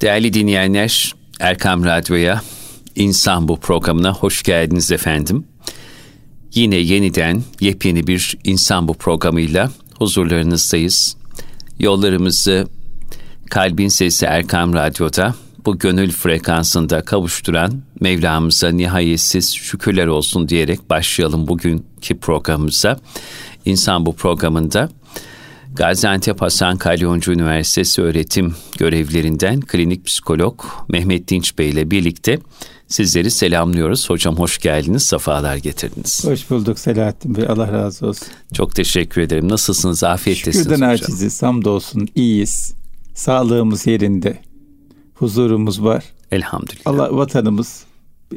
Değerli dinleyenler, Erkam Radyo'ya, İnsan Bu programına hoş geldiniz efendim. Yine yeniden yepyeni bir İnsan Bu programıyla huzurlarınızdayız. Yollarımızı Kalbin Sesi Erkam Radyo'da bu gönül frekansında kavuşturan Mevlamıza nihayetsiz şükürler olsun diyerek başlayalım bugünkü programımıza. İnsan Bu programında Gaziantep Hasan Kalyoncu Üniversitesi öğretim görevlerinden klinik psikolog Mehmet Dinç Bey ile birlikte sizleri selamlıyoruz. Hocam hoş geldiniz, sefalar getirdiniz. Hoş bulduk Selahattin Bey, Allah razı olsun. Çok teşekkür ederim. Nasılsınız, afiyettesiniz Şükürden hocam? Şükürden aciziz, hamdolsun, iyiyiz. Sağlığımız yerinde, huzurumuz var. Elhamdülillah. Allah vatanımız,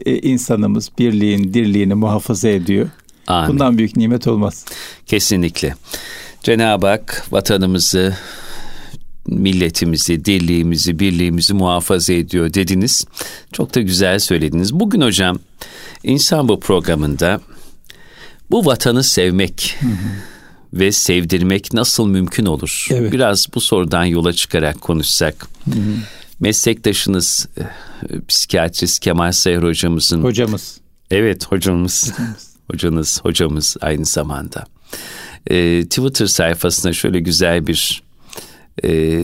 e, insanımız birliğin, dirliğini muhafaza ediyor. Amin. Bundan büyük nimet olmaz. Kesinlikle. Cenab-ı Hak vatanımızı, milletimizi, dirliğimizi, birliğimizi muhafaza ediyor dediniz. Çok da güzel söylediniz. Bugün hocam insan bu programında bu vatanı sevmek hı hı. ve sevdirmek nasıl mümkün olur? Evet. Biraz bu sorudan yola çıkarak konuşsak. Hı hı. Meslektaşınız e, psikiyatrist Kemal Sayar hocamızın hocamız. Evet hocamız. Hocamız. Hocanız, hocamız aynı zamanda e, Twitter sayfasına şöyle güzel bir e,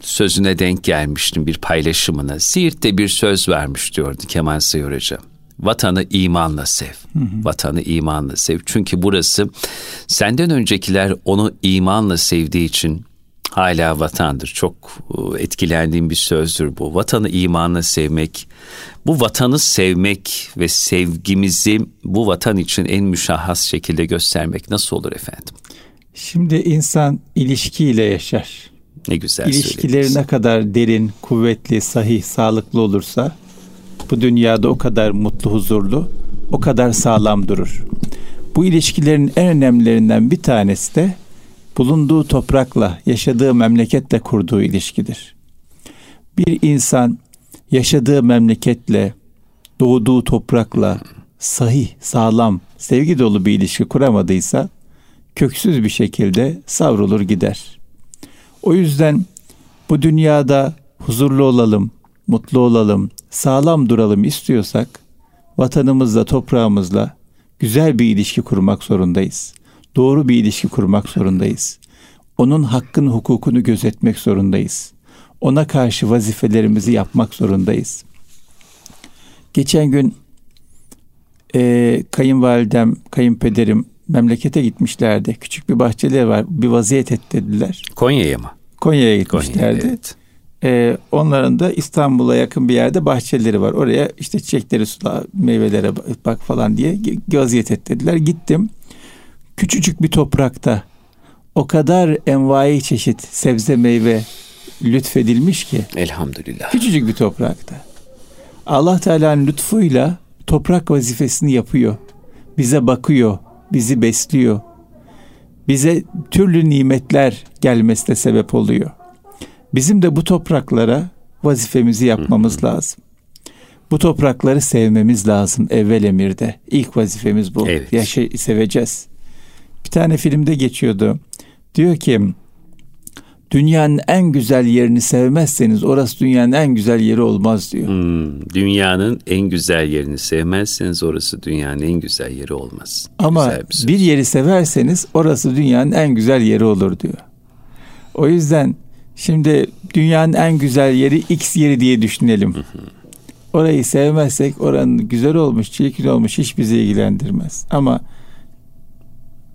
sözüne denk gelmiştim bir paylaşımına. Siirt'te bir söz vermiş diyordu Kemal Sayır Hoca. Vatanı imanla sev. Hı hı. Vatanı imanla sev. Çünkü burası senden öncekiler onu imanla sevdiği için hala vatandır. Çok e, etkilendiğim bir sözdür bu. Vatanı imanla sevmek, bu vatanı sevmek ve sevgimizi bu vatan için en müşahhas şekilde göstermek nasıl olur efendim? Şimdi insan ilişkiyle yaşar. Ne güzel İlişkileri ne kadar derin, kuvvetli, sahih, sağlıklı olursa bu dünyada o kadar mutlu, huzurlu, o kadar sağlam durur. Bu ilişkilerin en önemlilerinden bir tanesi de bulunduğu toprakla, yaşadığı memleketle kurduğu ilişkidir. Bir insan yaşadığı memleketle, doğduğu toprakla sahih, sağlam, sevgi dolu bir ilişki kuramadıysa köksüz bir şekilde savrulur gider. O yüzden bu dünyada huzurlu olalım, mutlu olalım, sağlam duralım istiyorsak vatanımızla, toprağımızla güzel bir ilişki kurmak zorundayız. Doğru bir ilişki kurmak zorundayız. Onun hakkın hukukunu gözetmek zorundayız ona karşı vazifelerimizi yapmak zorundayız. Geçen gün e, kayınvalidem, kayınpederim memlekete gitmişlerdi. Küçük bir bahçeleri var. Bir vaziyet et dediler. Konya'ya mı? Konya'ya gitmişlerdi. Konya, evet. Ee, onların da İstanbul'a yakın bir yerde bahçeleri var. Oraya işte çiçekleri sula, meyvelere bak falan diye vaziyet et dediler. Gittim. Küçücük bir toprakta o kadar envai çeşit sebze meyve lütfedilmiş ki. Elhamdülillah. Küçücük bir toprakta. Allah Teala'nın lütfuyla toprak vazifesini yapıyor. Bize bakıyor, bizi besliyor. Bize türlü nimetler gelmesine sebep oluyor. Bizim de bu topraklara vazifemizi yapmamız lazım. Bu toprakları sevmemiz lazım evvel emirde. İlk vazifemiz bu. Evet. Yaşa seveceğiz. Tane filmde geçiyordu. Diyor ki dünyanın en güzel yerini sevmezseniz orası dünyanın en güzel yeri olmaz diyor. Hmm, dünyanın en güzel yerini sevmezseniz orası dünyanın en güzel yeri olmaz. Ama bir, bir yeri severseniz orası dünyanın en güzel yeri olur diyor. O yüzden şimdi dünyanın en güzel yeri X yeri diye düşünelim. Orayı sevmezsek oranın güzel olmuş, çirkin olmuş hiç bizi ilgilendirmez. Ama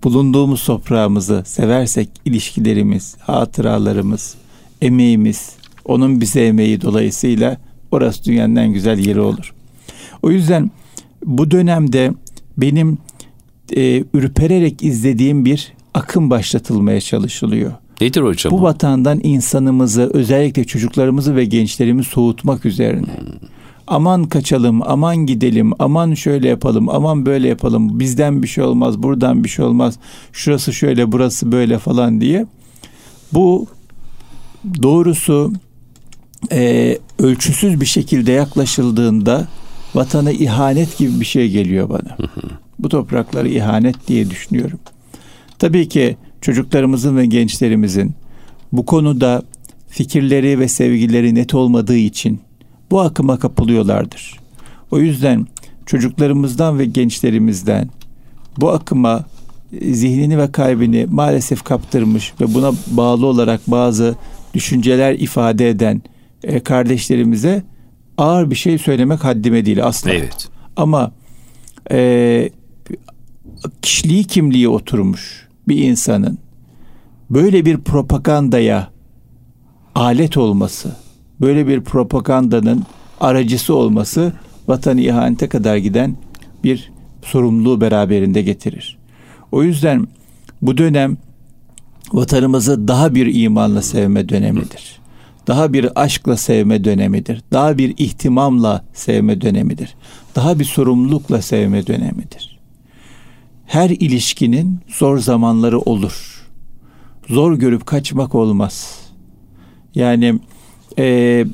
bulunduğumuz toprağımızı seversek ilişkilerimiz, hatıralarımız, emeğimiz, onun bize emeği dolayısıyla orası dünyanın en güzel yeri olur. O yüzden bu dönemde benim e, ürpererek izlediğim bir akım başlatılmaya çalışılıyor. Nedir hocam? Bu vatandan insanımızı, özellikle çocuklarımızı ve gençlerimi soğutmak üzerine. Hmm aman kaçalım, aman gidelim, aman şöyle yapalım, aman böyle yapalım, bizden bir şey olmaz, buradan bir şey olmaz, şurası şöyle, burası böyle falan diye. Bu doğrusu e, ölçüsüz bir şekilde yaklaşıldığında vatana ihanet gibi bir şey geliyor bana. Bu toprakları ihanet diye düşünüyorum. Tabii ki çocuklarımızın ve gençlerimizin bu konuda fikirleri ve sevgileri net olmadığı için bu akıma kapılıyorlardır. O yüzden çocuklarımızdan ve gençlerimizden bu akıma e, zihnini ve kalbini maalesef kaptırmış ve buna bağlı olarak bazı düşünceler ifade eden e, kardeşlerimize ağır bir şey söylemek haddime değil asla. Evet. Ama e, kişiliği kimliği oturmuş bir insanın böyle bir propagandaya alet olması, böyle bir propagandanın aracısı olması vatanı ihanete kadar giden bir sorumluluğu beraberinde getirir. O yüzden bu dönem vatanımızı daha bir imanla sevme dönemidir. Daha bir aşkla sevme dönemidir. Daha bir ihtimamla sevme dönemidir. Daha bir sorumlulukla sevme dönemidir. Her ilişkinin zor zamanları olur. Zor görüp kaçmak olmaz. Yani e,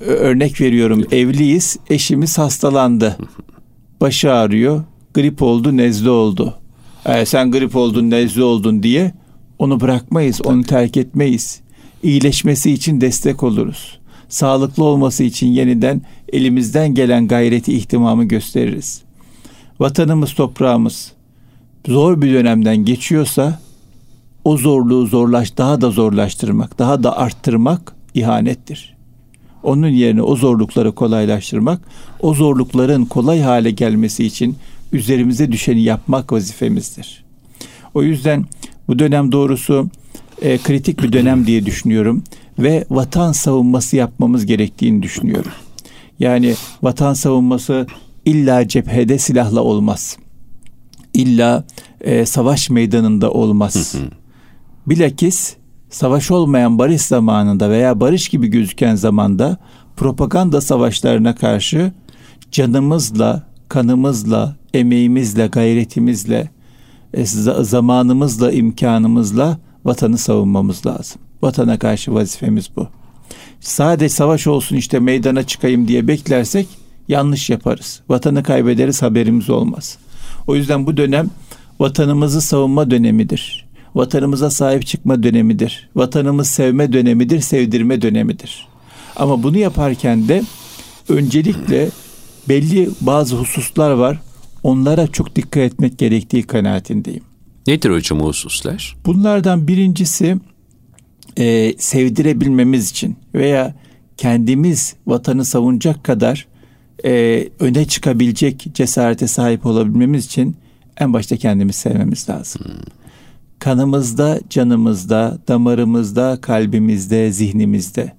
örnek veriyorum evliyiz eşimiz hastalandı. Başı ağrıyor grip oldu nezle oldu. E, sen grip oldun nezle oldun diye onu bırakmayız onu terk etmeyiz. İyileşmesi için destek oluruz. Sağlıklı olması için yeniden elimizden gelen gayreti ihtimamı gösteririz. Vatanımız toprağımız zor bir dönemden geçiyorsa o zorluğu zorlaş daha da zorlaştırmak, daha da arttırmak ihanettir. Onun yerine o zorlukları kolaylaştırmak, o zorlukların kolay hale gelmesi için üzerimize düşeni yapmak vazifemizdir. O yüzden bu dönem doğrusu e, kritik bir dönem diye düşünüyorum ve vatan savunması yapmamız gerektiğini düşünüyorum. Yani vatan savunması illa cephede silahla olmaz. İlla e, savaş meydanında olmaz. Bilakis savaş olmayan barış zamanında veya barış gibi gözüken zamanda propaganda savaşlarına karşı canımızla, kanımızla, emeğimizle, gayretimizle, e, zamanımızla, imkanımızla vatanı savunmamız lazım. Vatana karşı vazifemiz bu. Sadece savaş olsun işte meydana çıkayım diye beklersek yanlış yaparız. Vatanı kaybederiz haberimiz olmaz. O yüzden bu dönem vatanımızı savunma dönemidir vatanımıza sahip çıkma dönemidir. Vatanımız sevme dönemidir, sevdirme dönemidir. Ama bunu yaparken de öncelikle belli bazı hususlar var. Onlara çok dikkat etmek gerektiği kanaatindeyim. Nedir hocam o hususlar? Bunlardan birincisi e, sevdirebilmemiz için veya kendimiz vatanı savunacak kadar e, öne çıkabilecek cesarete sahip olabilmemiz için en başta kendimiz sevmemiz lazım. Hmm kanımızda, canımızda, damarımızda, kalbimizde, zihnimizde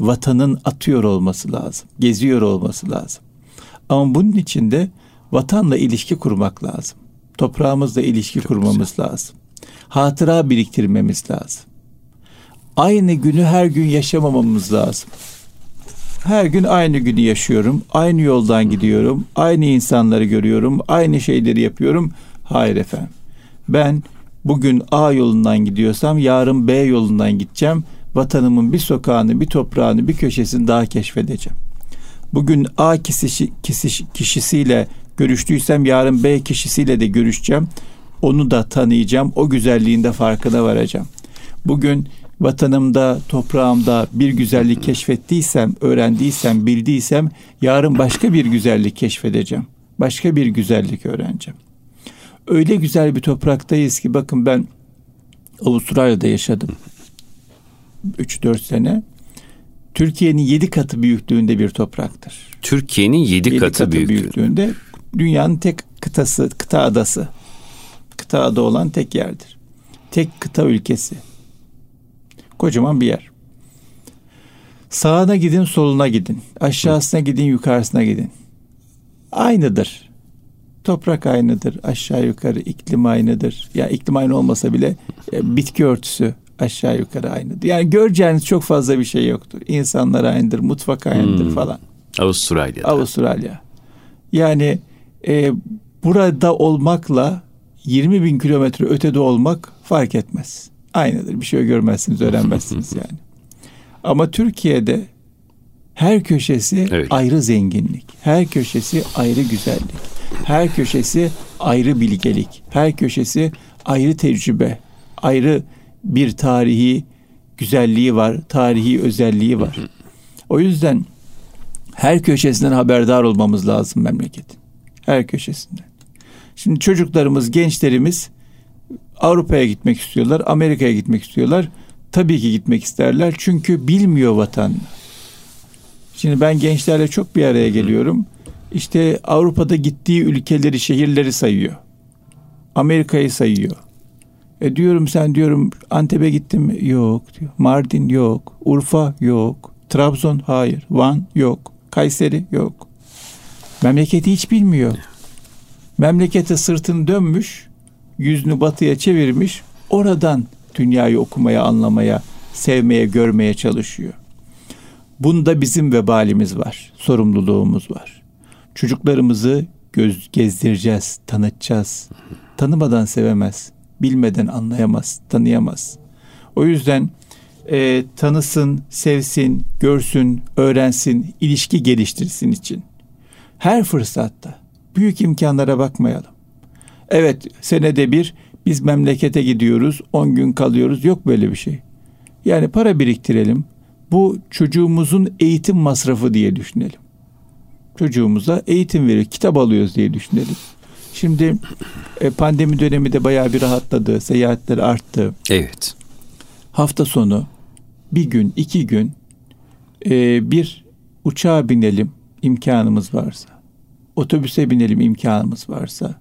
vatanın atıyor olması lazım. Geziyor olması lazım. Ama bunun için de vatanla ilişki kurmak lazım. Toprağımızla ilişki Çok kurmamız güzel. lazım. Hatıra biriktirmemiz lazım. Aynı günü her gün yaşamamamız lazım. Her gün aynı günü yaşıyorum. Aynı yoldan gidiyorum. Aynı insanları görüyorum. Aynı şeyleri yapıyorum. Hayır efendim. Ben bugün A yolundan gidiyorsam yarın B yolundan gideceğim. Vatanımın bir sokağını, bir toprağını, bir köşesini daha keşfedeceğim. Bugün A kişisi, kişi, kişisiyle görüştüysem yarın B kişisiyle de görüşeceğim. Onu da tanıyacağım. O güzelliğinde farkına varacağım. Bugün vatanımda, toprağımda bir güzellik keşfettiysem, öğrendiysem, bildiysem yarın başka bir güzellik keşfedeceğim. Başka bir güzellik öğreneceğim öyle güzel bir topraktayız ki bakın ben Avustralya'da yaşadım. 3-4 sene. Türkiye'nin 7 katı büyüklüğünde bir topraktır. Türkiye'nin 7 katı, katı büyüklüğünde. büyüklüğünde. Dünyanın tek kıtası, kıta adası. Kıta ada olan tek yerdir. Tek kıta ülkesi. Kocaman bir yer. Sağına gidin, soluna gidin. Aşağısına gidin, yukarısına gidin. Aynıdır. Toprak aynıdır aşağı yukarı iklim aynıdır. Ya yani iklim aynı olmasa bile e, bitki örtüsü aşağı yukarı aynıdır. Yani göreceğiniz çok fazla bir şey yoktur. İnsanlar aynıdır, mutfak aynıdır hmm. falan. Avustralya. Avustralya. Yani e, burada olmakla 20 bin kilometre ötede olmak fark etmez. Aynıdır. Bir şey görmezsiniz, öğrenmezsiniz yani. Ama Türkiye'de her köşesi evet. ayrı zenginlik. Her köşesi ayrı güzellik. Her köşesi ayrı bilgelik. Her köşesi ayrı tecrübe. Ayrı bir tarihi güzelliği var, tarihi özelliği var. O yüzden her köşesinden haberdar olmamız lazım memleketin. Her köşesinden. Şimdi çocuklarımız, gençlerimiz Avrupa'ya gitmek istiyorlar, Amerika'ya gitmek istiyorlar. Tabii ki gitmek isterler çünkü bilmiyor vatanını. Şimdi ben gençlerle çok bir araya geliyorum. İşte Avrupa'da gittiği ülkeleri, şehirleri sayıyor. Amerika'yı sayıyor. E diyorum sen diyorum Antep'e gittin mi? Yok diyor. Mardin yok. Urfa yok. Trabzon hayır. Van yok. Kayseri yok. Memleketi hiç bilmiyor. Memlekete sırtını dönmüş, yüzünü batıya çevirmiş, oradan dünyayı okumaya, anlamaya, sevmeye, görmeye çalışıyor. Bunda bizim vebalimiz var, sorumluluğumuz var. Çocuklarımızı göz gezdireceğiz, tanıtacağız. Tanımadan sevemez, bilmeden anlayamaz, tanıyamaz. O yüzden e, tanısın, sevsin, görsün, öğrensin, ilişki geliştirsin için. Her fırsatta büyük imkanlara bakmayalım. Evet senede bir biz memlekete gidiyoruz 10 gün kalıyoruz yok böyle bir şey. Yani para biriktirelim. Bu çocuğumuzun eğitim masrafı diye düşünelim. Çocuğumuza eğitim veriyor, kitap alıyoruz diye düşünelim. Şimdi e, pandemi dönemi de bayağı bir rahatladı, seyahatler arttı. Evet. Hafta sonu bir gün, iki gün e, bir uçağa binelim imkanımız varsa. Otobüse binelim imkanımız varsa.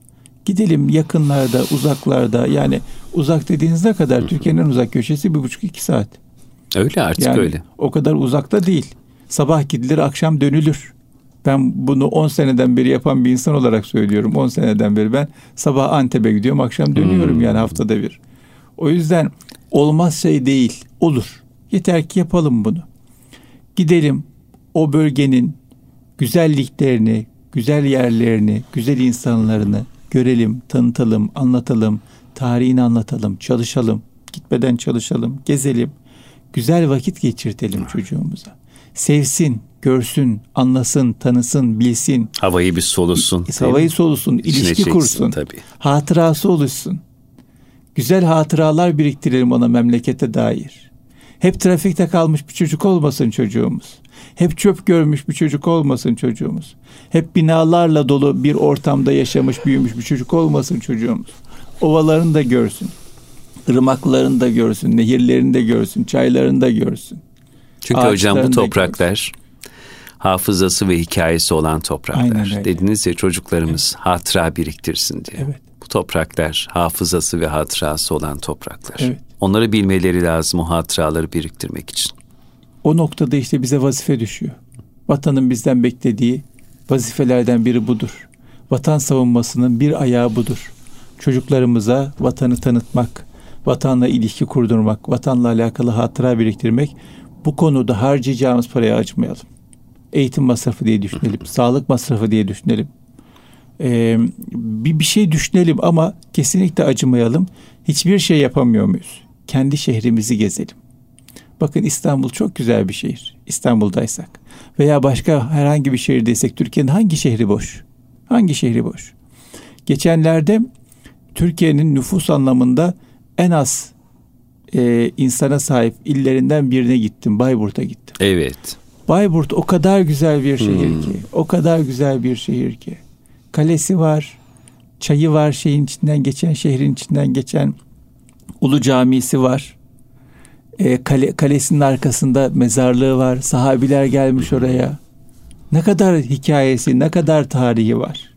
Gidelim yakınlarda, uzaklarda yani uzak dediğiniz ne kadar? Türkiye'nin en uzak köşesi bir buçuk iki saat. Öyle artık yani öyle. O kadar uzakta değil. Sabah gidilir, akşam dönülür. Ben bunu 10 seneden beri yapan bir insan olarak söylüyorum. 10 seneden beri ben sabah Antep'e gidiyorum, akşam dönüyorum hmm. yani haftada bir. O yüzden olmaz şey değil, olur. Yeter ki yapalım bunu. Gidelim o bölgenin güzelliklerini, güzel yerlerini, güzel insanlarını görelim, tanıtalım, anlatalım, tarihini anlatalım, çalışalım, gitmeden çalışalım, gezelim, güzel vakit geçirtelim çocuğumuza. Sevsin, görsün, anlasın, tanısın, bilsin. Havayı bir solusun. Havayı solusun, ilişki kursun. Tabii. Hatırası oluşsun. Güzel hatıralar biriktirelim ona memlekete dair. Hep trafikte kalmış bir çocuk olmasın çocuğumuz. Hep çöp görmüş bir çocuk olmasın çocuğumuz. Hep binalarla dolu bir ortamda yaşamış, büyümüş bir çocuk olmasın çocuğumuz. Ovalarını da görsün. Irmaklarını da görsün, nehirlerini de görsün, çaylarını da görsün. Çünkü hocam bu topraklar hafızası ve hikayesi olan topraklar. Dediniz ya çocuklarımız evet. hatıra biriktirsin diye. Evet. Bu topraklar hafızası ve hatırası olan topraklar. Evet. Onları bilmeleri lazım o hatıraları biriktirmek için. O noktada işte bize vazife düşüyor. Vatanın bizden beklediği vazifelerden biri budur. Vatan savunmasının bir ayağı budur. Çocuklarımıza vatanı tanıtmak, vatanla ilişki kurdurmak, vatanla alakalı hatıra biriktirmek bu konuda harcayacağımız paraya acımayalım. Eğitim masrafı diye düşünelim, sağlık masrafı diye düşünelim. Ee, bir, bir şey düşünelim ama kesinlikle acımayalım. Hiçbir şey yapamıyor muyuz? Kendi şehrimizi gezelim. Bakın İstanbul çok güzel bir şehir. İstanbul'daysak veya başka herhangi bir şehirdeysek Türkiye'nin hangi şehri boş? Hangi şehri boş? Geçenlerde Türkiye'nin nüfus anlamında en az e, insana sahip illerinden birine gittim. Bayburt'a gittim. Evet. Bayburt o kadar güzel bir şehir hmm. ki. O kadar güzel bir şehir ki. Kalesi var. Çayı var şeyin içinden geçen, şehrin içinden geçen. Ulu camisi var. E, kale, kalesinin arkasında mezarlığı var. Sahabiler gelmiş oraya. Ne kadar hikayesi, ne kadar tarihi var.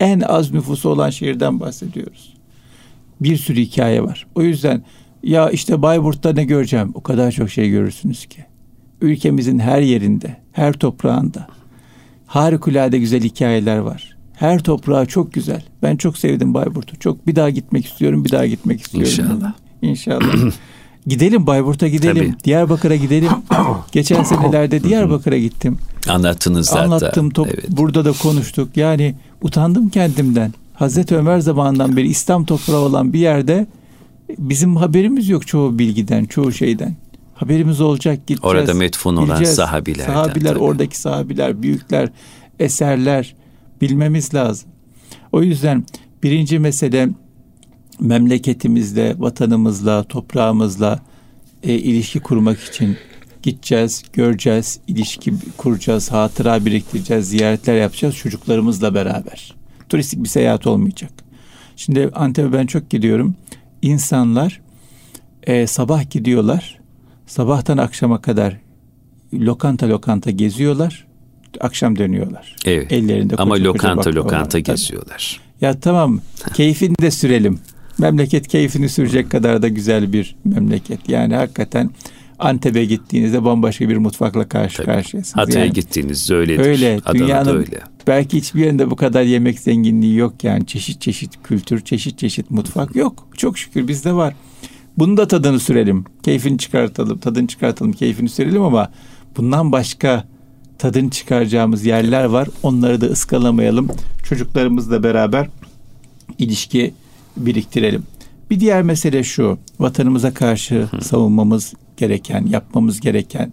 En az nüfusu olan şehirden bahsediyoruz. Bir sürü hikaye var. O yüzden ya işte Bayburt'ta ne göreceğim? O kadar çok şey görürsünüz ki. Ülkemizin her yerinde, her toprağında harikulade güzel hikayeler var. Her toprağı çok güzel. Ben çok sevdim Bayburt'u. Çok bir daha gitmek istiyorum, bir daha gitmek istiyorum. İnşallah. İnşallah. gidelim Bayburt'a gidelim. Tabii. Diyarbakır'a gidelim. Geçen senelerde Diyarbakır'a gittim. Anlattınız zaten. Anlattım. Top, evet. Burada da konuştuk. Yani utandım kendimden. Hazreti Ömer zamanından beri İslam toprağı olan bir yerde bizim haberimiz yok çoğu bilgiden, çoğu şeyden. Haberimiz olacak gideceğiz. Orada metfun olan sahabilerden. Sahabiler, tabii. oradaki sahabiler, büyükler, eserler bilmemiz lazım. O yüzden birinci mesele memleketimizle, vatanımızla, toprağımızla e, ilişki kurmak için gideceğiz, göreceğiz, ilişki kuracağız, hatıra biriktireceğiz, ziyaretler yapacağız çocuklarımızla beraber. Turistik bir seyahat olmayacak. Şimdi Antep'e ben çok gidiyorum. İnsanlar e, sabah gidiyorlar. Sabahtan akşama kadar lokanta lokanta geziyorlar. Akşam dönüyorlar. Evet. Ellerinde Ama koca koca lokanta var. lokanta Tabii. geziyorlar. Ya tamam keyfini de sürelim. Memleket keyfini sürecek kadar da güzel bir memleket. Yani hakikaten Antep'e gittiğinizde bambaşka bir mutfakla karşı Tabii. karşıyasınız. Hatay'a Yani gittiğinizde öyledir. Öyle. Adana'da Dünyanın öyle. belki hiçbir yerinde bu kadar yemek zenginliği yok yani. Çeşit çeşit kültür, çeşit çeşit mutfak yok. Çok şükür bizde var. Bunun da tadını sürelim. Keyfini çıkartalım, tadını çıkartalım, keyfini sürelim ama bundan başka tadını çıkaracağımız yerler var. Onları da ıskalamayalım. Çocuklarımızla beraber ilişki biriktirelim. Bir diğer mesele şu. Vatanımıza karşı savunmamız gereken, yapmamız gereken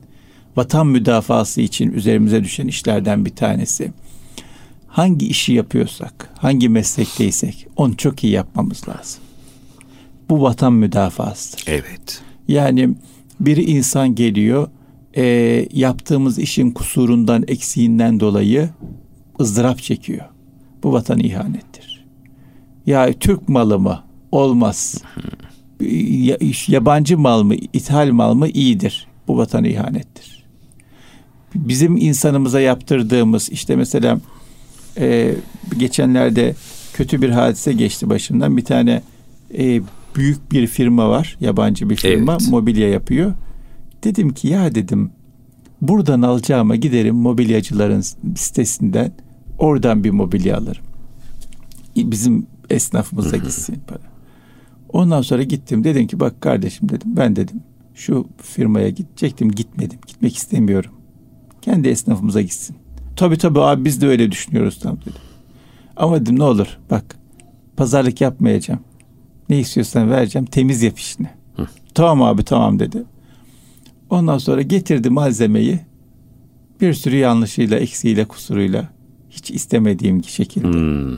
vatan müdafası için üzerimize düşen işlerden bir tanesi. Hangi işi yapıyorsak, hangi meslekteysek onu çok iyi yapmamız lazım. Bu vatan müdafasıdır. Evet. Yani bir insan geliyor, e, yaptığımız işin kusurundan, eksiğinden dolayı ızdırap çekiyor. Bu vatan ihanettir. Ya Türk malı mı? Olmaz. Ya- Yabancı mal mı, ithal mal mı? iyidir. Bu vatan ihanettir. Bizim insanımıza yaptırdığımız işte mesela e, geçenlerde kötü bir hadise geçti başımdan. Bir tane e, büyük bir firma var, yabancı bir firma Evet. mobilya yapıyor. Dedim ki ya dedim buradan alacağıma giderim mobilyacıların sitesinden oradan bir mobilya alırım. Bizim esnafımıza gitsin para. Ondan sonra gittim dedim ki bak kardeşim dedim ben dedim şu firmaya gidecektim gitmedim gitmek istemiyorum. Kendi esnafımıza gitsin. Tabii tabii abi biz de öyle düşünüyoruz tam dedim. Ama dedim ne olur bak pazarlık yapmayacağım. Ne istiyorsan vereceğim temiz yap işini. Tamam abi tamam dedi. Ondan sonra getirdi malzemeyi bir sürü yanlışıyla, eksiğiyle, kusuruyla hiç istemediğim şekilde. Hmm.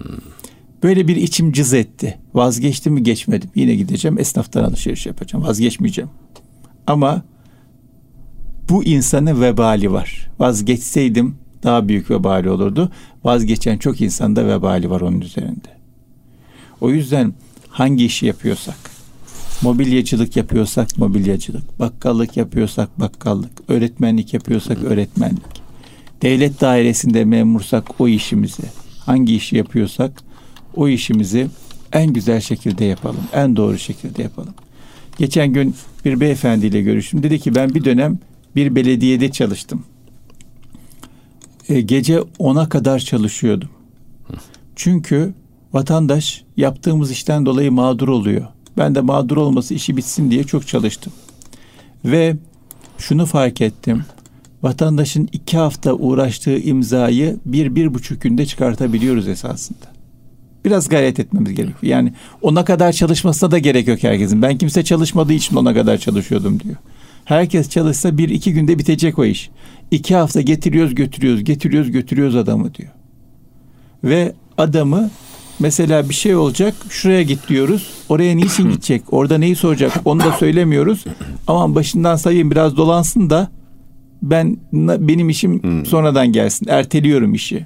Böyle bir içim cız etti. Vazgeçtim mi geçmedim. Yine gideceğim esnaftan alışveriş yapacağım. Vazgeçmeyeceğim. Ama bu insanın vebali var. Vazgeçseydim daha büyük vebali olurdu. Vazgeçen çok insanda vebali var onun üzerinde. O yüzden hangi işi yapıyorsak, mobilyacılık yapıyorsak mobilyacılık, bakkallık yapıyorsak bakkallık, öğretmenlik yapıyorsak öğretmenlik, devlet dairesinde memursak o işimizi, hangi işi yapıyorsak o işimizi en güzel şekilde yapalım, en doğru şekilde yapalım. Geçen gün bir beyefendiyle görüştüm. Dedi ki ben bir dönem bir belediyede çalıştım. E, gece 10'a kadar çalışıyordum. Çünkü vatandaş yaptığımız işten dolayı mağdur oluyor. Ben de mağdur olması işi bitsin diye çok çalıştım. Ve şunu fark ettim. Vatandaşın iki hafta uğraştığı imzayı bir, bir buçuk günde çıkartabiliyoruz esasında. Biraz gayret etmemiz gerekiyor. Yani ona kadar çalışmasına da gerek yok herkesin. Ben kimse çalışmadığı için ona kadar çalışıyordum diyor. Herkes çalışsa bir iki günde bitecek o iş. İki hafta getiriyoruz götürüyoruz, getiriyoruz götürüyoruz adamı diyor. Ve adamı mesela bir şey olacak şuraya git diyoruz. Oraya niçin gidecek? Orada neyi soracak? Onu da söylemiyoruz. Aman başından sayayım biraz dolansın da ben benim işim sonradan gelsin. Erteliyorum işi.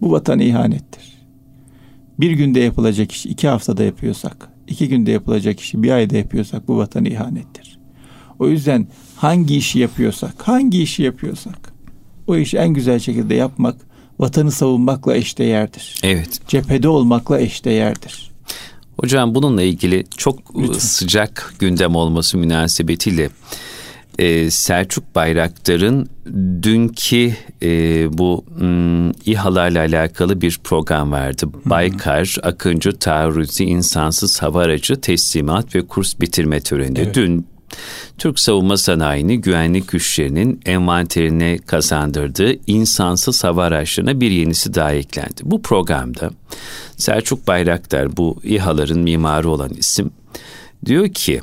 Bu vatana ihanettir. Bir günde yapılacak işi iki haftada yapıyorsak, iki günde yapılacak işi bir ayda yapıyorsak bu vatana ihanettir. O yüzden hangi işi yapıyorsak, hangi işi yapıyorsak o işi en güzel şekilde yapmak vatanı savunmakla eşdeğerdir. Evet. Cephede olmakla eşdeğerdir. Hocam bununla ilgili çok Lütfen. sıcak gündem olması münasebetiyle e, Selçuk Bayraktar'ın dünkü e, bu m, İHA'larla alakalı bir program vardı. Baykar Akıncı Taarruzi İnsansız Hava Aracı Teslimat ve Kurs Bitirme Töreni. Evet. Dün Türk savunma sanayini güvenlik güçlerinin envanterine kazandırdığı insansız hava araçlarına bir yenisi daha eklendi. Bu programda Selçuk Bayraktar bu İHA'ların mimarı olan isim diyor ki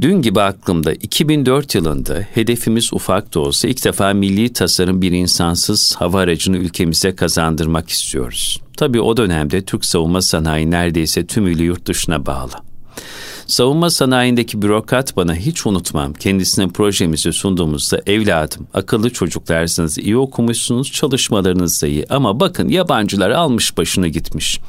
Dün gibi aklımda 2004 yılında hedefimiz ufak da olsa ilk defa milli tasarım bir insansız hava aracını ülkemize kazandırmak istiyoruz. Tabii o dönemde Türk savunma sanayi neredeyse tümüyle yurt dışına bağlı. Savunma sanayindeki bürokrat bana hiç unutmam. Kendisine projemizi sunduğumuzda evladım akıllı çocuklarsınız, iyi okumuşsunuz, çalışmalarınız da iyi. Ama bakın yabancılar almış başını gitmiş.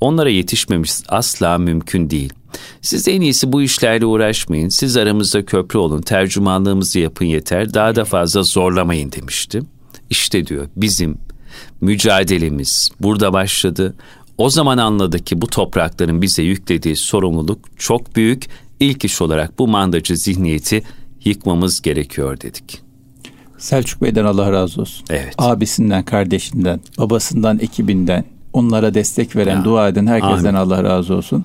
Onlara yetişmemiz asla mümkün değil. Siz en iyisi bu işlerle uğraşmayın. Siz aramızda köprü olun. Tercümanlığımızı yapın yeter. Daha da fazla zorlamayın demişti. İşte diyor bizim mücadelemiz burada başladı. O zaman anladı ki bu toprakların bize yüklediği sorumluluk çok büyük. İlk iş olarak bu mandacı zihniyeti yıkmamız gerekiyor dedik. Selçuk Bey'den Allah razı olsun. Evet. Abisinden, kardeşinden, babasından, ekibinden, onlara destek veren, ya, dua eden herkesten amin. Allah razı olsun.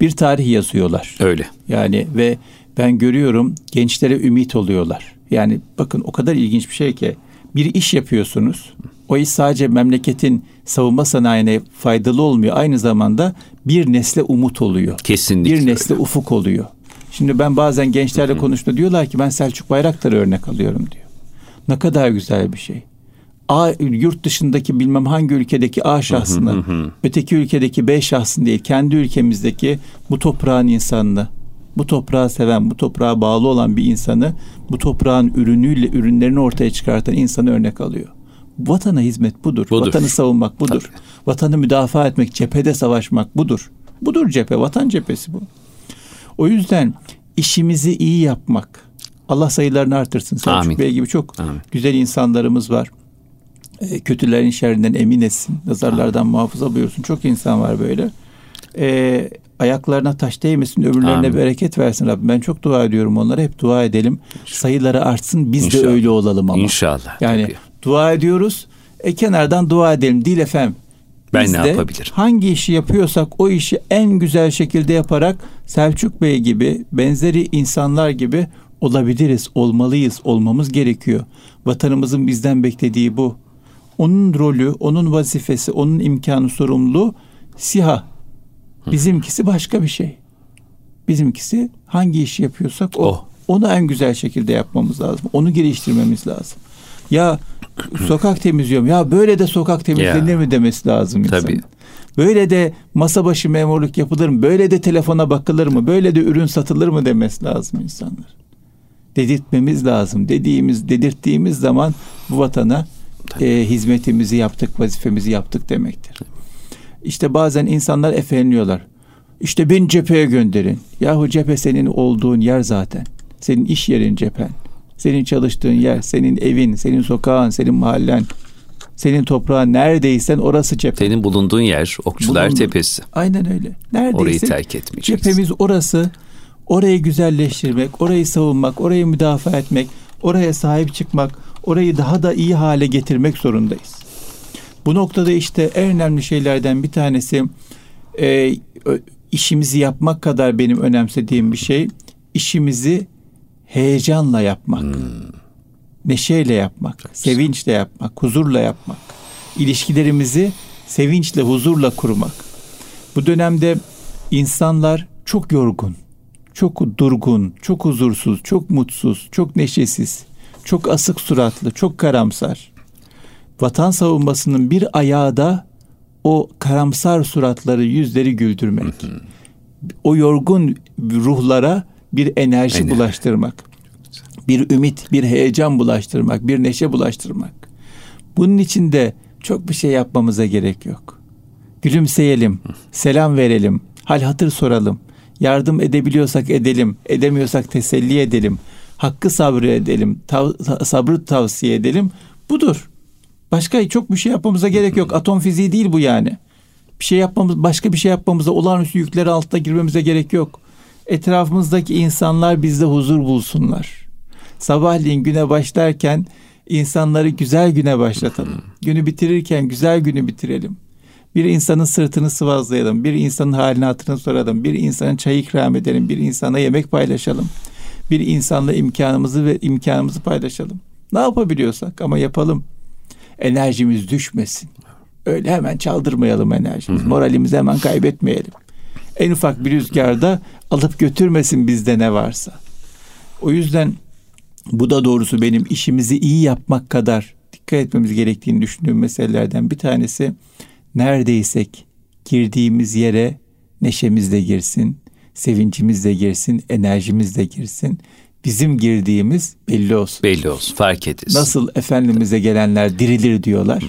Bir tarih yazıyorlar. Öyle. Yani ve ben görüyorum gençlere ümit oluyorlar. Yani bakın o kadar ilginç bir şey ki bir iş yapıyorsunuz. O iş sadece memleketin savunma sanayine faydalı olmuyor. Aynı zamanda bir nesle umut oluyor. Kesinlikle. Bir nesle öyle. ufuk oluyor. Şimdi ben bazen gençlerle konuştuğumda diyorlar ki ben Selçuk Bayraktar'ı örnek alıyorum diyor. Ne kadar güzel bir şey. A yurt dışındaki bilmem hangi ülkedeki A şahsını, öteki ülkedeki B şahsını değil, kendi ülkemizdeki bu toprağın insanını, bu toprağı seven, bu toprağa bağlı olan bir insanı, bu toprağın ürünüyle ürünlerini ortaya çıkartan insanı örnek alıyor. Vatana hizmet budur. budur. Vatanı savunmak budur. Tabii. Vatanı müdafaa etmek, cephede savaşmak budur. Budur cephe, vatan cephesi bu. O yüzden işimizi iyi yapmak. Allah sayılarını artırsın. Selçuk Amin. Bey gibi çok Amin. güzel insanlarımız var. E, kötülerin şerrinden emin etsin. Nazarlardan muhafaza buyursun. Çok insan var böyle. E, ayaklarına taş değmesin, ömürlerine Amin. bereket versin Rabbim. Ben çok dua ediyorum onlara. Hep dua edelim. Sayıları artsın. Biz İnşallah. de öyle olalım ama. İnşallah. Yani tabii. dua ediyoruz. E kenardan dua edelim. Değil efendim. Ben Biz ne yapabilirim? Hangi işi yapıyorsak o işi en güzel şekilde yaparak Selçuk Bey gibi benzeri insanlar gibi olabiliriz, olmalıyız, olmamız gerekiyor. Vatanımızın bizden beklediği bu. Onun rolü, onun vazifesi, onun imkanı, sorumluluğu siha. Bizimkisi başka bir şey. Bizimkisi hangi işi yapıyorsak o. Oh. Onu en güzel şekilde yapmamız lazım. Onu geliştirmemiz lazım. Ya sokak temizliyorum. Ya böyle de sokak temizlenir mi demesi lazım insanın. Tabii. Böyle de masa başı memurluk yapılır mı? Böyle de telefona bakılır mı? Böyle de ürün satılır mı demesi lazım insanlar. Dedirtmemiz lazım. Dediğimiz, dedirttiğimiz zaman bu vatana e, hizmetimizi yaptık, vazifemizi yaptık demektir. İşte bazen insanlar efenliyorlar. İşte beni cepheye gönderin. Yahu cephe senin olduğun yer zaten. Senin iş yerin cephen. Senin çalıştığın yer, senin evin, senin sokağın, senin mahallen, senin toprağın neredeysen orası cephe. Senin bulunduğun yer Okçular Bulundu. Tepesi. Aynen öyle. Neredeyse Orayı terk etmeyeceksin. Cephemiz orası. Orayı güzelleştirmek, orayı savunmak, orayı müdafaa etmek, oraya sahip çıkmak, orayı daha da iyi hale getirmek zorundayız. Bu noktada işte en önemli şeylerden bir tanesi e, işimizi yapmak kadar benim önemsediğim bir şey işimizi heyecanla yapmak. Hmm. Neşeyle yapmak, Çok sevinçle yapmak, huzurla yapmak. İlişkilerimizi sevinçle, huzurla kurmak. Bu dönemde insanlar çok yorgun, çok durgun, çok huzursuz, çok mutsuz, çok neşesiz, çok asık suratlı, çok karamsar. Vatan savunmasının bir ayağı da o karamsar suratları, yüzleri güldürmek. O yorgun ruhlara bir enerji Aynen. bulaştırmak. Bir ümit, bir heyecan bulaştırmak, bir neşe bulaştırmak. Bunun için de çok bir şey yapmamıza gerek yok. Gülümseyelim, selam verelim, hal hatır soralım. Yardım edebiliyorsak edelim, edemiyorsak teselli edelim. Hakkı sabrı edelim, tav- sabrı tavsiye edelim. Budur. Başka çok bir şey yapmamıza gerek yok. Atom fiziği değil bu yani. Bir şey yapmamız, başka bir şey yapmamıza, olağanüstü yükleri altına girmemize gerek yok etrafımızdaki insanlar bizde huzur bulsunlar. Sabahleyin güne başlarken insanları güzel güne başlatalım. Günü bitirirken güzel günü bitirelim. Bir insanın sırtını sıvazlayalım. Bir insanın halini hatırını soralım. Bir insanın çay ikram edelim. Bir insana yemek paylaşalım. Bir insanla imkanımızı ve imkanımızı paylaşalım. Ne yapabiliyorsak ama yapalım. Enerjimiz düşmesin. Öyle hemen çaldırmayalım enerjimizi. Moralimizi hemen kaybetmeyelim. En ufak bir rüzgarda alıp götürmesin bizde ne varsa. O yüzden bu da doğrusu benim işimizi iyi yapmak kadar dikkat etmemiz gerektiğini düşündüğüm meselelerden bir tanesi neredeysek girdiğimiz yere neşemiz de girsin, sevincimiz de girsin, enerjimiz de girsin. Bizim girdiğimiz belli olsun. Belli olsun, fark edilsin. Nasıl Efendimiz'e gelenler dirilir diyorlar.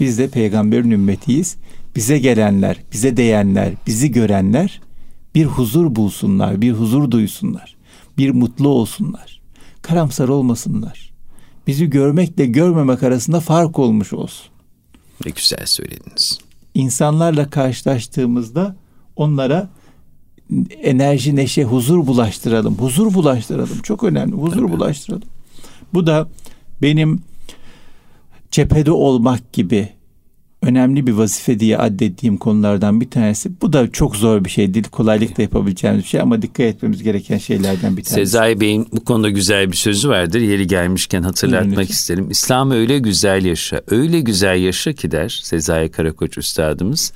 Biz de peygamberin ümmetiyiz. Bize gelenler, bize değenler, bizi görenler bir huzur bulsunlar, bir huzur duysunlar, bir mutlu olsunlar. Karamsar olmasınlar. Bizi görmekle görmemek arasında fark olmuş olsun. Ne güzel söylediniz. İnsanlarla karşılaştığımızda onlara enerji, neşe, huzur bulaştıralım. Huzur bulaştıralım. Çok önemli. Huzur Tabii. bulaştıralım. Bu da benim cephede olmak gibi önemli bir vazife diye addettiğim konulardan bir tanesi. Bu da çok zor bir şey değil. Kolaylıkla yapabileceğimiz bir şey ama dikkat etmemiz gereken şeylerden bir tanesi. Sezai Bey'in bu konuda güzel bir sözü vardır. Yeri gelmişken hatırlatmak isterim. İslam'ı öyle güzel yaşa, öyle güzel yaşa ki der Sezai Karakoç Üstadımız.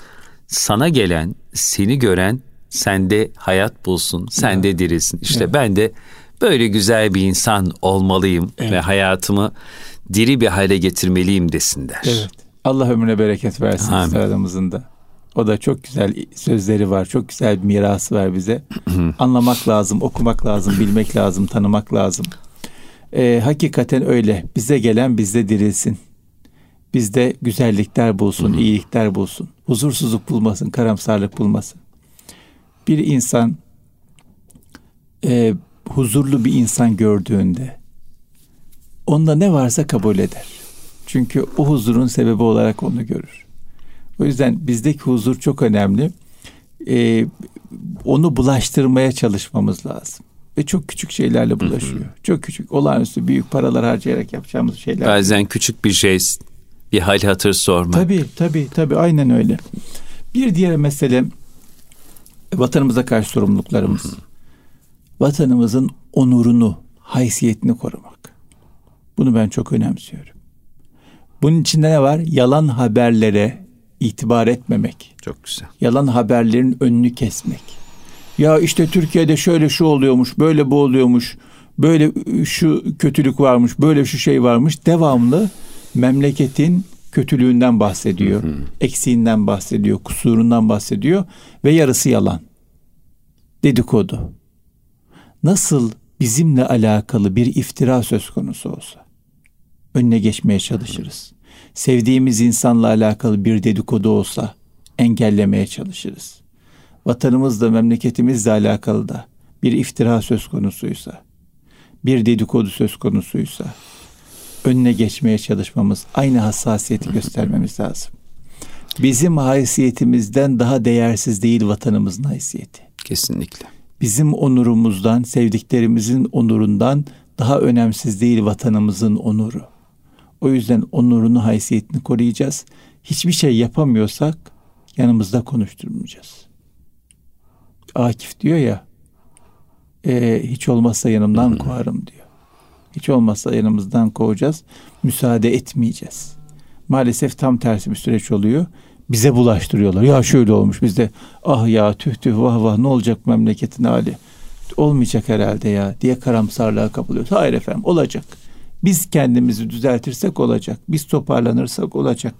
Sana gelen, seni gören sende hayat bulsun, sende evet. dirilsin. İşte evet. ben de böyle güzel bir insan olmalıyım evet. ve hayatımı diri bir hale getirmeliyim desin der. Evet. Allah ömrüne bereket versin aramızın da. O da çok güzel sözleri var. Çok güzel bir mirası var bize. Anlamak lazım, okumak lazım, bilmek lazım, tanımak lazım. Ee, hakikaten öyle. Bize gelen bizde dirilsin. Bizde güzellikler bulsun, iyilikler bulsun. Huzursuzluk bulmasın, karamsarlık bulmasın. Bir insan e, huzurlu bir insan gördüğünde onda ne varsa kabul eder. Çünkü o huzurun sebebi olarak onu görür. O yüzden bizdeki huzur çok önemli. Ee, onu bulaştırmaya çalışmamız lazım. Ve çok küçük şeylerle bulaşıyor. Hı hı. Çok küçük, olağanüstü büyük paralar harcayarak yapacağımız şeyler. Bazen küçük bir şey, bir hal hatır sormak. Tabii, tabii, tabii. Aynen öyle. Bir diğer mesele vatanımıza karşı sorumluluklarımız. Hı hı. Vatanımızın onurunu, haysiyetini korumak. Bunu ben çok önemsiyorum. Bunun içinde ne var? Yalan haberlere itibar etmemek. Çok güzel. Yalan haberlerin önünü kesmek. Ya işte Türkiye'de şöyle şu oluyormuş, böyle bu oluyormuş, böyle şu kötülük varmış, böyle şu şey varmış. Devamlı memleketin kötülüğünden bahsediyor, hı hı. eksiğinden bahsediyor, kusurundan bahsediyor ve yarısı yalan. Dedikodu. Nasıl bizimle alakalı bir iftira söz konusu olsa önüne geçmeye çalışırız. Sevdiğimiz insanla alakalı bir dedikodu olsa engellemeye çalışırız. Vatanımızla, memleketimizle alakalı da bir iftira söz konusuysa, bir dedikodu söz konusuysa önüne geçmeye çalışmamız, aynı hassasiyeti göstermemiz lazım. Bizim haysiyetimizden daha değersiz değil vatanımızın haysiyeti. Kesinlikle. Bizim onurumuzdan, sevdiklerimizin onurundan daha önemsiz değil vatanımızın onuru. O yüzden onurunu, haysiyetini koruyacağız. Hiçbir şey yapamıyorsak yanımızda konuşturmayacağız. Akif diyor ya, e, hiç olmazsa yanımdan kovarım diyor. Hiç olmazsa yanımızdan kovacağız. Müsaade etmeyeceğiz. Maalesef tam tersi bir süreç oluyor. Bize bulaştırıyorlar. Ya şöyle olmuş bizde. Ah ya tüh tüh vah vah ne olacak memleketin hali. Olmayacak herhalde ya diye karamsarlığa kapılıyoruz. Hayır efendim olacak. Biz kendimizi düzeltirsek olacak. Biz toparlanırsak olacak.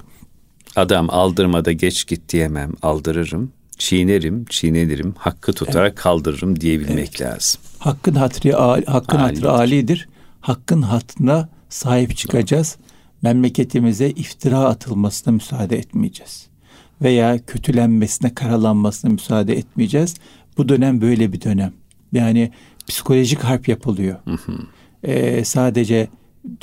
Adam aldırmada geç git diyemem, aldırırım. Çiğnerim, çiğnenirim, hakkı tutarak evet. kaldırırım diyebilmek evet. lazım. Hakkın hatırı hakkın alidir. hatırı alidir. Hakkın hatırına sahip çıkacağız. Memleketimize iftira atılmasına müsaade etmeyeceğiz. Veya kötülenmesine, karalanmasına müsaade etmeyeceğiz. Bu dönem böyle bir dönem. Yani psikolojik harp yapılıyor. Hı hı. Ee, sadece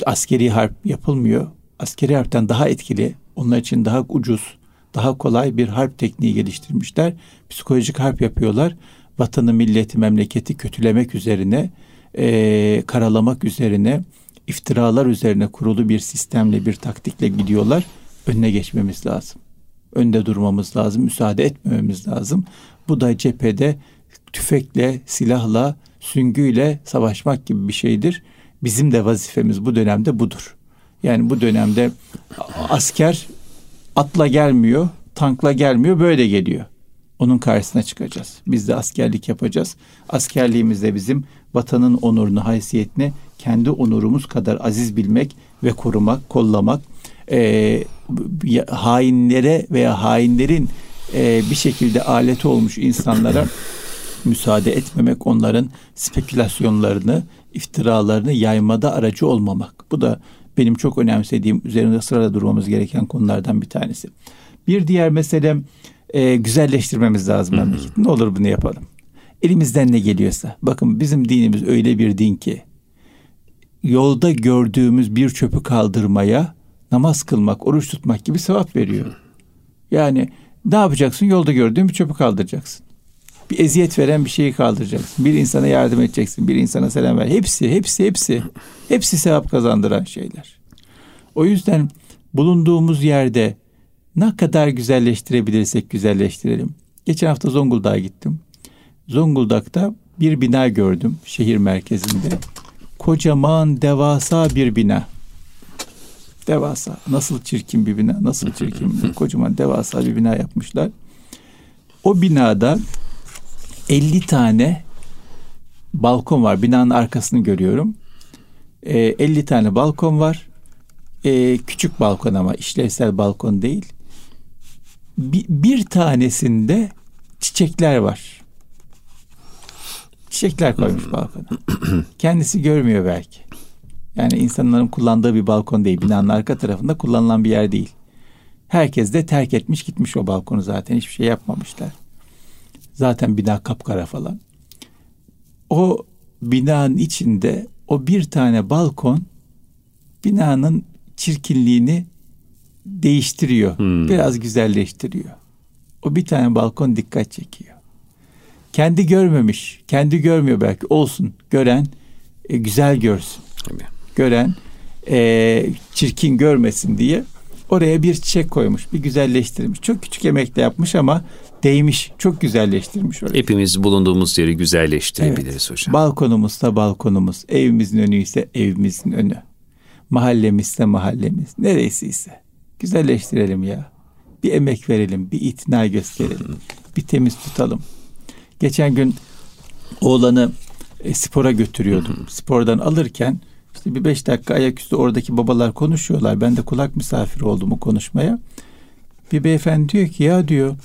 askeri harp yapılmıyor. Askeri harpten daha etkili, onlar için daha ucuz, daha kolay bir harp tekniği geliştirmişler. Psikolojik harp yapıyorlar. Vatanı, milleti, memleketi kötülemek üzerine, e, karalamak üzerine, iftiralar üzerine kurulu bir sistemle, bir taktikle gidiyorlar. Önüne geçmemiz lazım. Önde durmamız lazım, müsaade etmememiz lazım. Bu da cephede tüfekle, silahla, süngüyle savaşmak gibi bir şeydir. Bizim de vazifemiz bu dönemde budur. Yani bu dönemde asker atla gelmiyor, tankla gelmiyor, böyle geliyor. Onun karşısına çıkacağız. Biz de askerlik yapacağız. Askerliğimizde bizim vatanın onurunu, haysiyetini kendi onurumuz kadar aziz bilmek ve korumak, kollamak, e, hainlere veya hainlerin e, bir şekilde aleti olmuş insanlara müsaade etmemek, onların spekülasyonlarını, iftiralarını yaymada aracı olmamak. Bu da benim çok önemsediğim, üzerinde sırada durmamız gereken konulardan bir tanesi. Bir diğer mesele e, güzelleştirmemiz lazım memleketi. Ne olur bunu yapalım. Elimizden ne geliyorsa. Bakın bizim dinimiz öyle bir din ki yolda gördüğümüz bir çöpü kaldırmaya namaz kılmak, oruç tutmak gibi sevap veriyor. Yani ne yapacaksın? Yolda gördüğün bir çöpü kaldıracaksın. Bir eziyet veren bir şeyi kaldıracaksın. Bir insana yardım edeceksin. Bir insana selam ver. Hepsi, hepsi, hepsi. Hepsi sevap kazandıran şeyler. O yüzden bulunduğumuz yerde ne kadar güzelleştirebilirsek güzelleştirelim. Geçen hafta Zonguldak'a gittim. Zonguldak'ta bir bina gördüm şehir merkezinde. Kocaman devasa bir bina. Devasa. Nasıl çirkin bir bina, nasıl çirkin bir kocaman devasa bir bina yapmışlar. O binada 50 tane balkon var. Binanın arkasını görüyorum. E, ee, 50 tane balkon var. E, küçük balkon ama işlevsel balkon değil. Bir, bir tanesinde çiçekler var. Çiçekler koymuş balkona. Kendisi görmüyor belki. Yani insanların kullandığı bir balkon değil. Binanın arka tarafında kullanılan bir yer değil. Herkes de terk etmiş gitmiş o balkonu zaten. Hiçbir şey yapmamışlar. Zaten bina kapkara falan. O binanın içinde o bir tane balkon binanın çirkinliğini değiştiriyor. Hmm. Biraz güzelleştiriyor. O bir tane balkon dikkat çekiyor. Kendi görmemiş, kendi görmüyor belki olsun. Gören e, güzel görsün. Tabii. Gören e, çirkin görmesin diye oraya bir çiçek koymuş, bir güzelleştirmiş. Çok küçük emekle yapmış ama değmiş, çok güzelleştirmiş orayı. Hepimiz bulunduğumuz yeri güzelleştirebiliriz evet. hocam. Balkonumuzsa balkonumuz, evimizin önü ise evimizin önü. Mahallemizse mahallemiz, neresiyse. Güzelleştirelim ya. Bir emek verelim, bir itina gösterelim. bir temiz tutalım. Geçen gün oğlanı e, spora götürüyordum. Spordan alırken işte bir beş dakika ayaküstü oradaki babalar konuşuyorlar. Ben de kulak misafiri oldum o konuşmaya. Bir beyefendi diyor ki ya diyor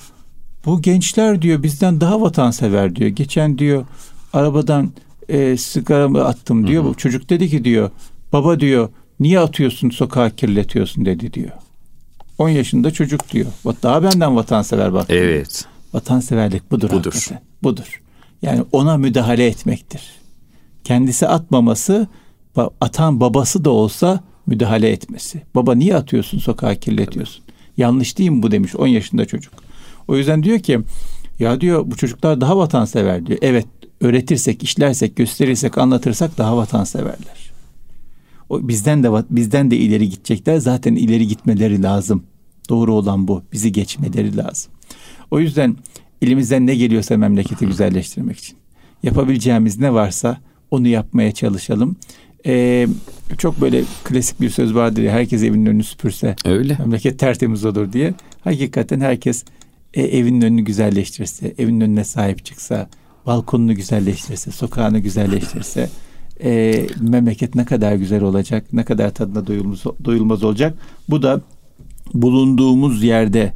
bu gençler diyor bizden daha vatansever diyor. Geçen diyor arabadan e, sigaramı attım diyor. Hı hı. Bu çocuk dedi ki diyor baba diyor niye atıyorsun sokağa kirletiyorsun dedi diyor. 10 yaşında çocuk diyor. Daha benden vatansever bak. Evet. Vatanseverlik budur. Budur. Hakikaten. Budur. Yani ona müdahale etmektir. Kendisi atmaması, atan babası da olsa müdahale etmesi. Baba niye atıyorsun sokağa kirletiyorsun? Yanlış değil mi bu demiş 10 yaşında çocuk. O yüzden diyor ki ya diyor bu çocuklar daha vatansever diyor. Evet öğretirsek, işlersek, gösterirsek, anlatırsak daha vatanseverler. O bizden de bizden de ileri gidecekler. Zaten ileri gitmeleri lazım. Doğru olan bu. Bizi geçmeleri lazım. O yüzden elimizden ne geliyorsa memleketi güzelleştirmek için yapabileceğimiz ne varsa onu yapmaya çalışalım. Ee, çok böyle klasik bir söz vardır ya herkes evinin önünü süpürse Öyle. memleket tertemiz olur diye. Hakikaten herkes e, evinin önünü güzelleştirse, evinin önüne sahip çıksa, balkonunu güzelleştirse, sokağını güzelleştirse e, memleket ne kadar güzel olacak, ne kadar tadına doyulmaz, doyulmaz olacak. Bu da bulunduğumuz yerde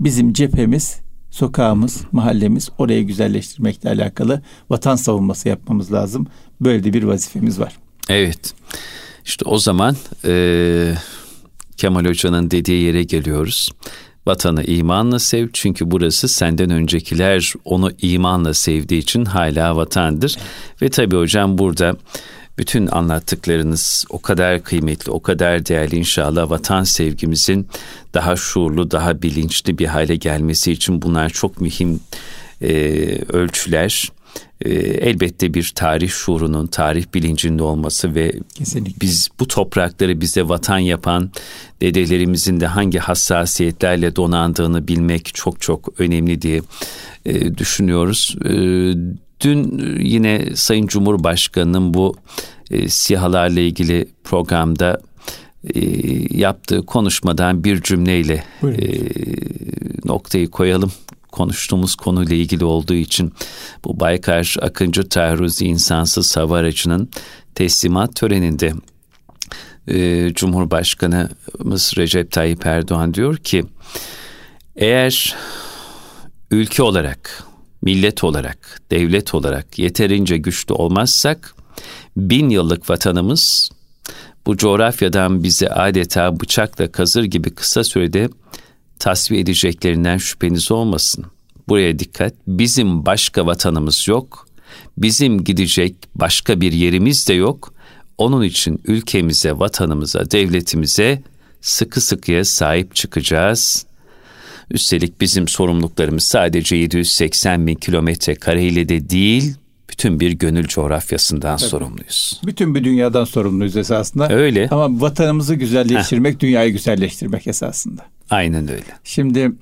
bizim cephemiz, sokağımız, mahallemiz orayı güzelleştirmekle alakalı vatan savunması yapmamız lazım. Böyle de bir vazifemiz var. Evet. İşte o zaman e, Kemal Hoca'nın dediği yere geliyoruz. Vatanı imanla sev çünkü burası senden öncekiler onu imanla sevdiği için hala vatandır. Ve tabii hocam burada bütün anlattıklarınız o kadar kıymetli, o kadar değerli inşallah vatan sevgimizin daha şuurlu, daha bilinçli bir hale gelmesi için bunlar çok mühim e, ölçüler. E, elbette bir tarih şuurunun, tarih bilincinde olması ve Kesinlikle. biz bu toprakları bize vatan yapan dedelerimizin de hangi hassasiyetlerle donandığını bilmek çok çok önemli diye e, düşünüyoruz. E, dün yine Sayın Cumhurbaşkanı'nın bu e, sihalarla ilgili programda e, yaptığı konuşmadan bir cümleyle e, noktayı koyalım konuştuğumuz konuyla ilgili olduğu için bu Baykar Akıncı Taarruzi insansız hava aracının teslimat töreninde e, Cumhurbaşkanımız Recep Tayyip Erdoğan diyor ki eğer ülke olarak millet olarak, devlet olarak yeterince güçlü olmazsak, bin yıllık vatanımız bu coğrafyadan bizi adeta bıçakla kazır gibi kısa sürede tasfiye edeceklerinden şüpheniz olmasın. Buraya dikkat, bizim başka vatanımız yok, bizim gidecek başka bir yerimiz de yok. Onun için ülkemize, vatanımıza, devletimize sıkı sıkıya sahip çıkacağız. Üstelik bizim sorumluluklarımız sadece 780 bin kilometre kareyle de değil, bütün bir gönül coğrafyasından Tabii. sorumluyuz. Bütün bir dünyadan sorumluyuz esasında. Öyle. Ama vatanımızı güzelleştirmek, Heh. dünyayı güzelleştirmek esasında. Aynen öyle. Şimdi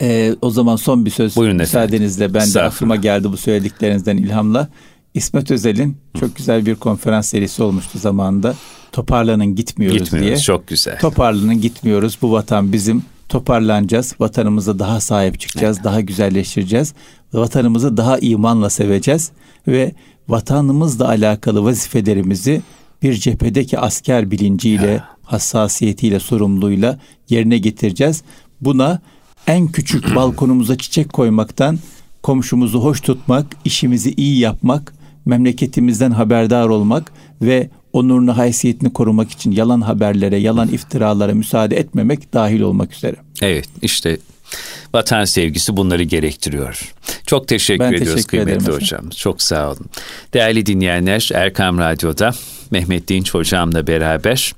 e, o zaman son bir söz Buyurun müsaadenizle efendim. ben de aklıma geldi bu söylediklerinizden ilhamla. İsmet Özel'in çok güzel bir konferans serisi olmuştu zamanında. Toparlanın gitmiyoruz, gitmiyoruz diye. Çok güzel. Toparlanın gitmiyoruz. Bu vatan bizim. Toparlanacağız. Vatanımıza daha sahip çıkacağız. Evet. Daha güzelleştireceğiz. Vatanımızı daha imanla seveceğiz. Ve vatanımızla alakalı vazifelerimizi bir cephedeki asker bilinciyle, hassasiyetiyle, sorumluluğuyla yerine getireceğiz. Buna en küçük balkonumuza çiçek koymaktan komşumuzu hoş tutmak, işimizi iyi yapmak, memleketimizden haberdar olmak ve onurunu, haysiyetini korumak için yalan haberlere, yalan iftiralara müsaade etmemek dahil olmak üzere. Evet, işte vatan sevgisi bunları gerektiriyor. Çok teşekkür ben ediyoruz teşekkür kıymetli hocam. Çok sağ olun. Değerli dinleyenler, Erkam Radyo'da Mehmet Dinç hocamla beraber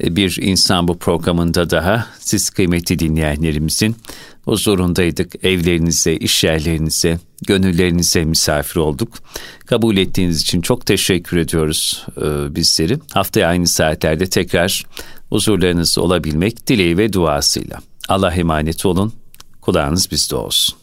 bir insan bu programında daha siz kıymetli dinleyenlerimizin huzurundaydık. Evlerinize, iş yerlerinize, gönüllerinize misafir olduk. Kabul ettiğiniz için çok teşekkür ediyoruz e, bizleri. Haftaya aynı saatlerde tekrar huzurlarınızda olabilmek dileği ve duasıyla. Allah emanet olun. Kulağınız bizde olsun.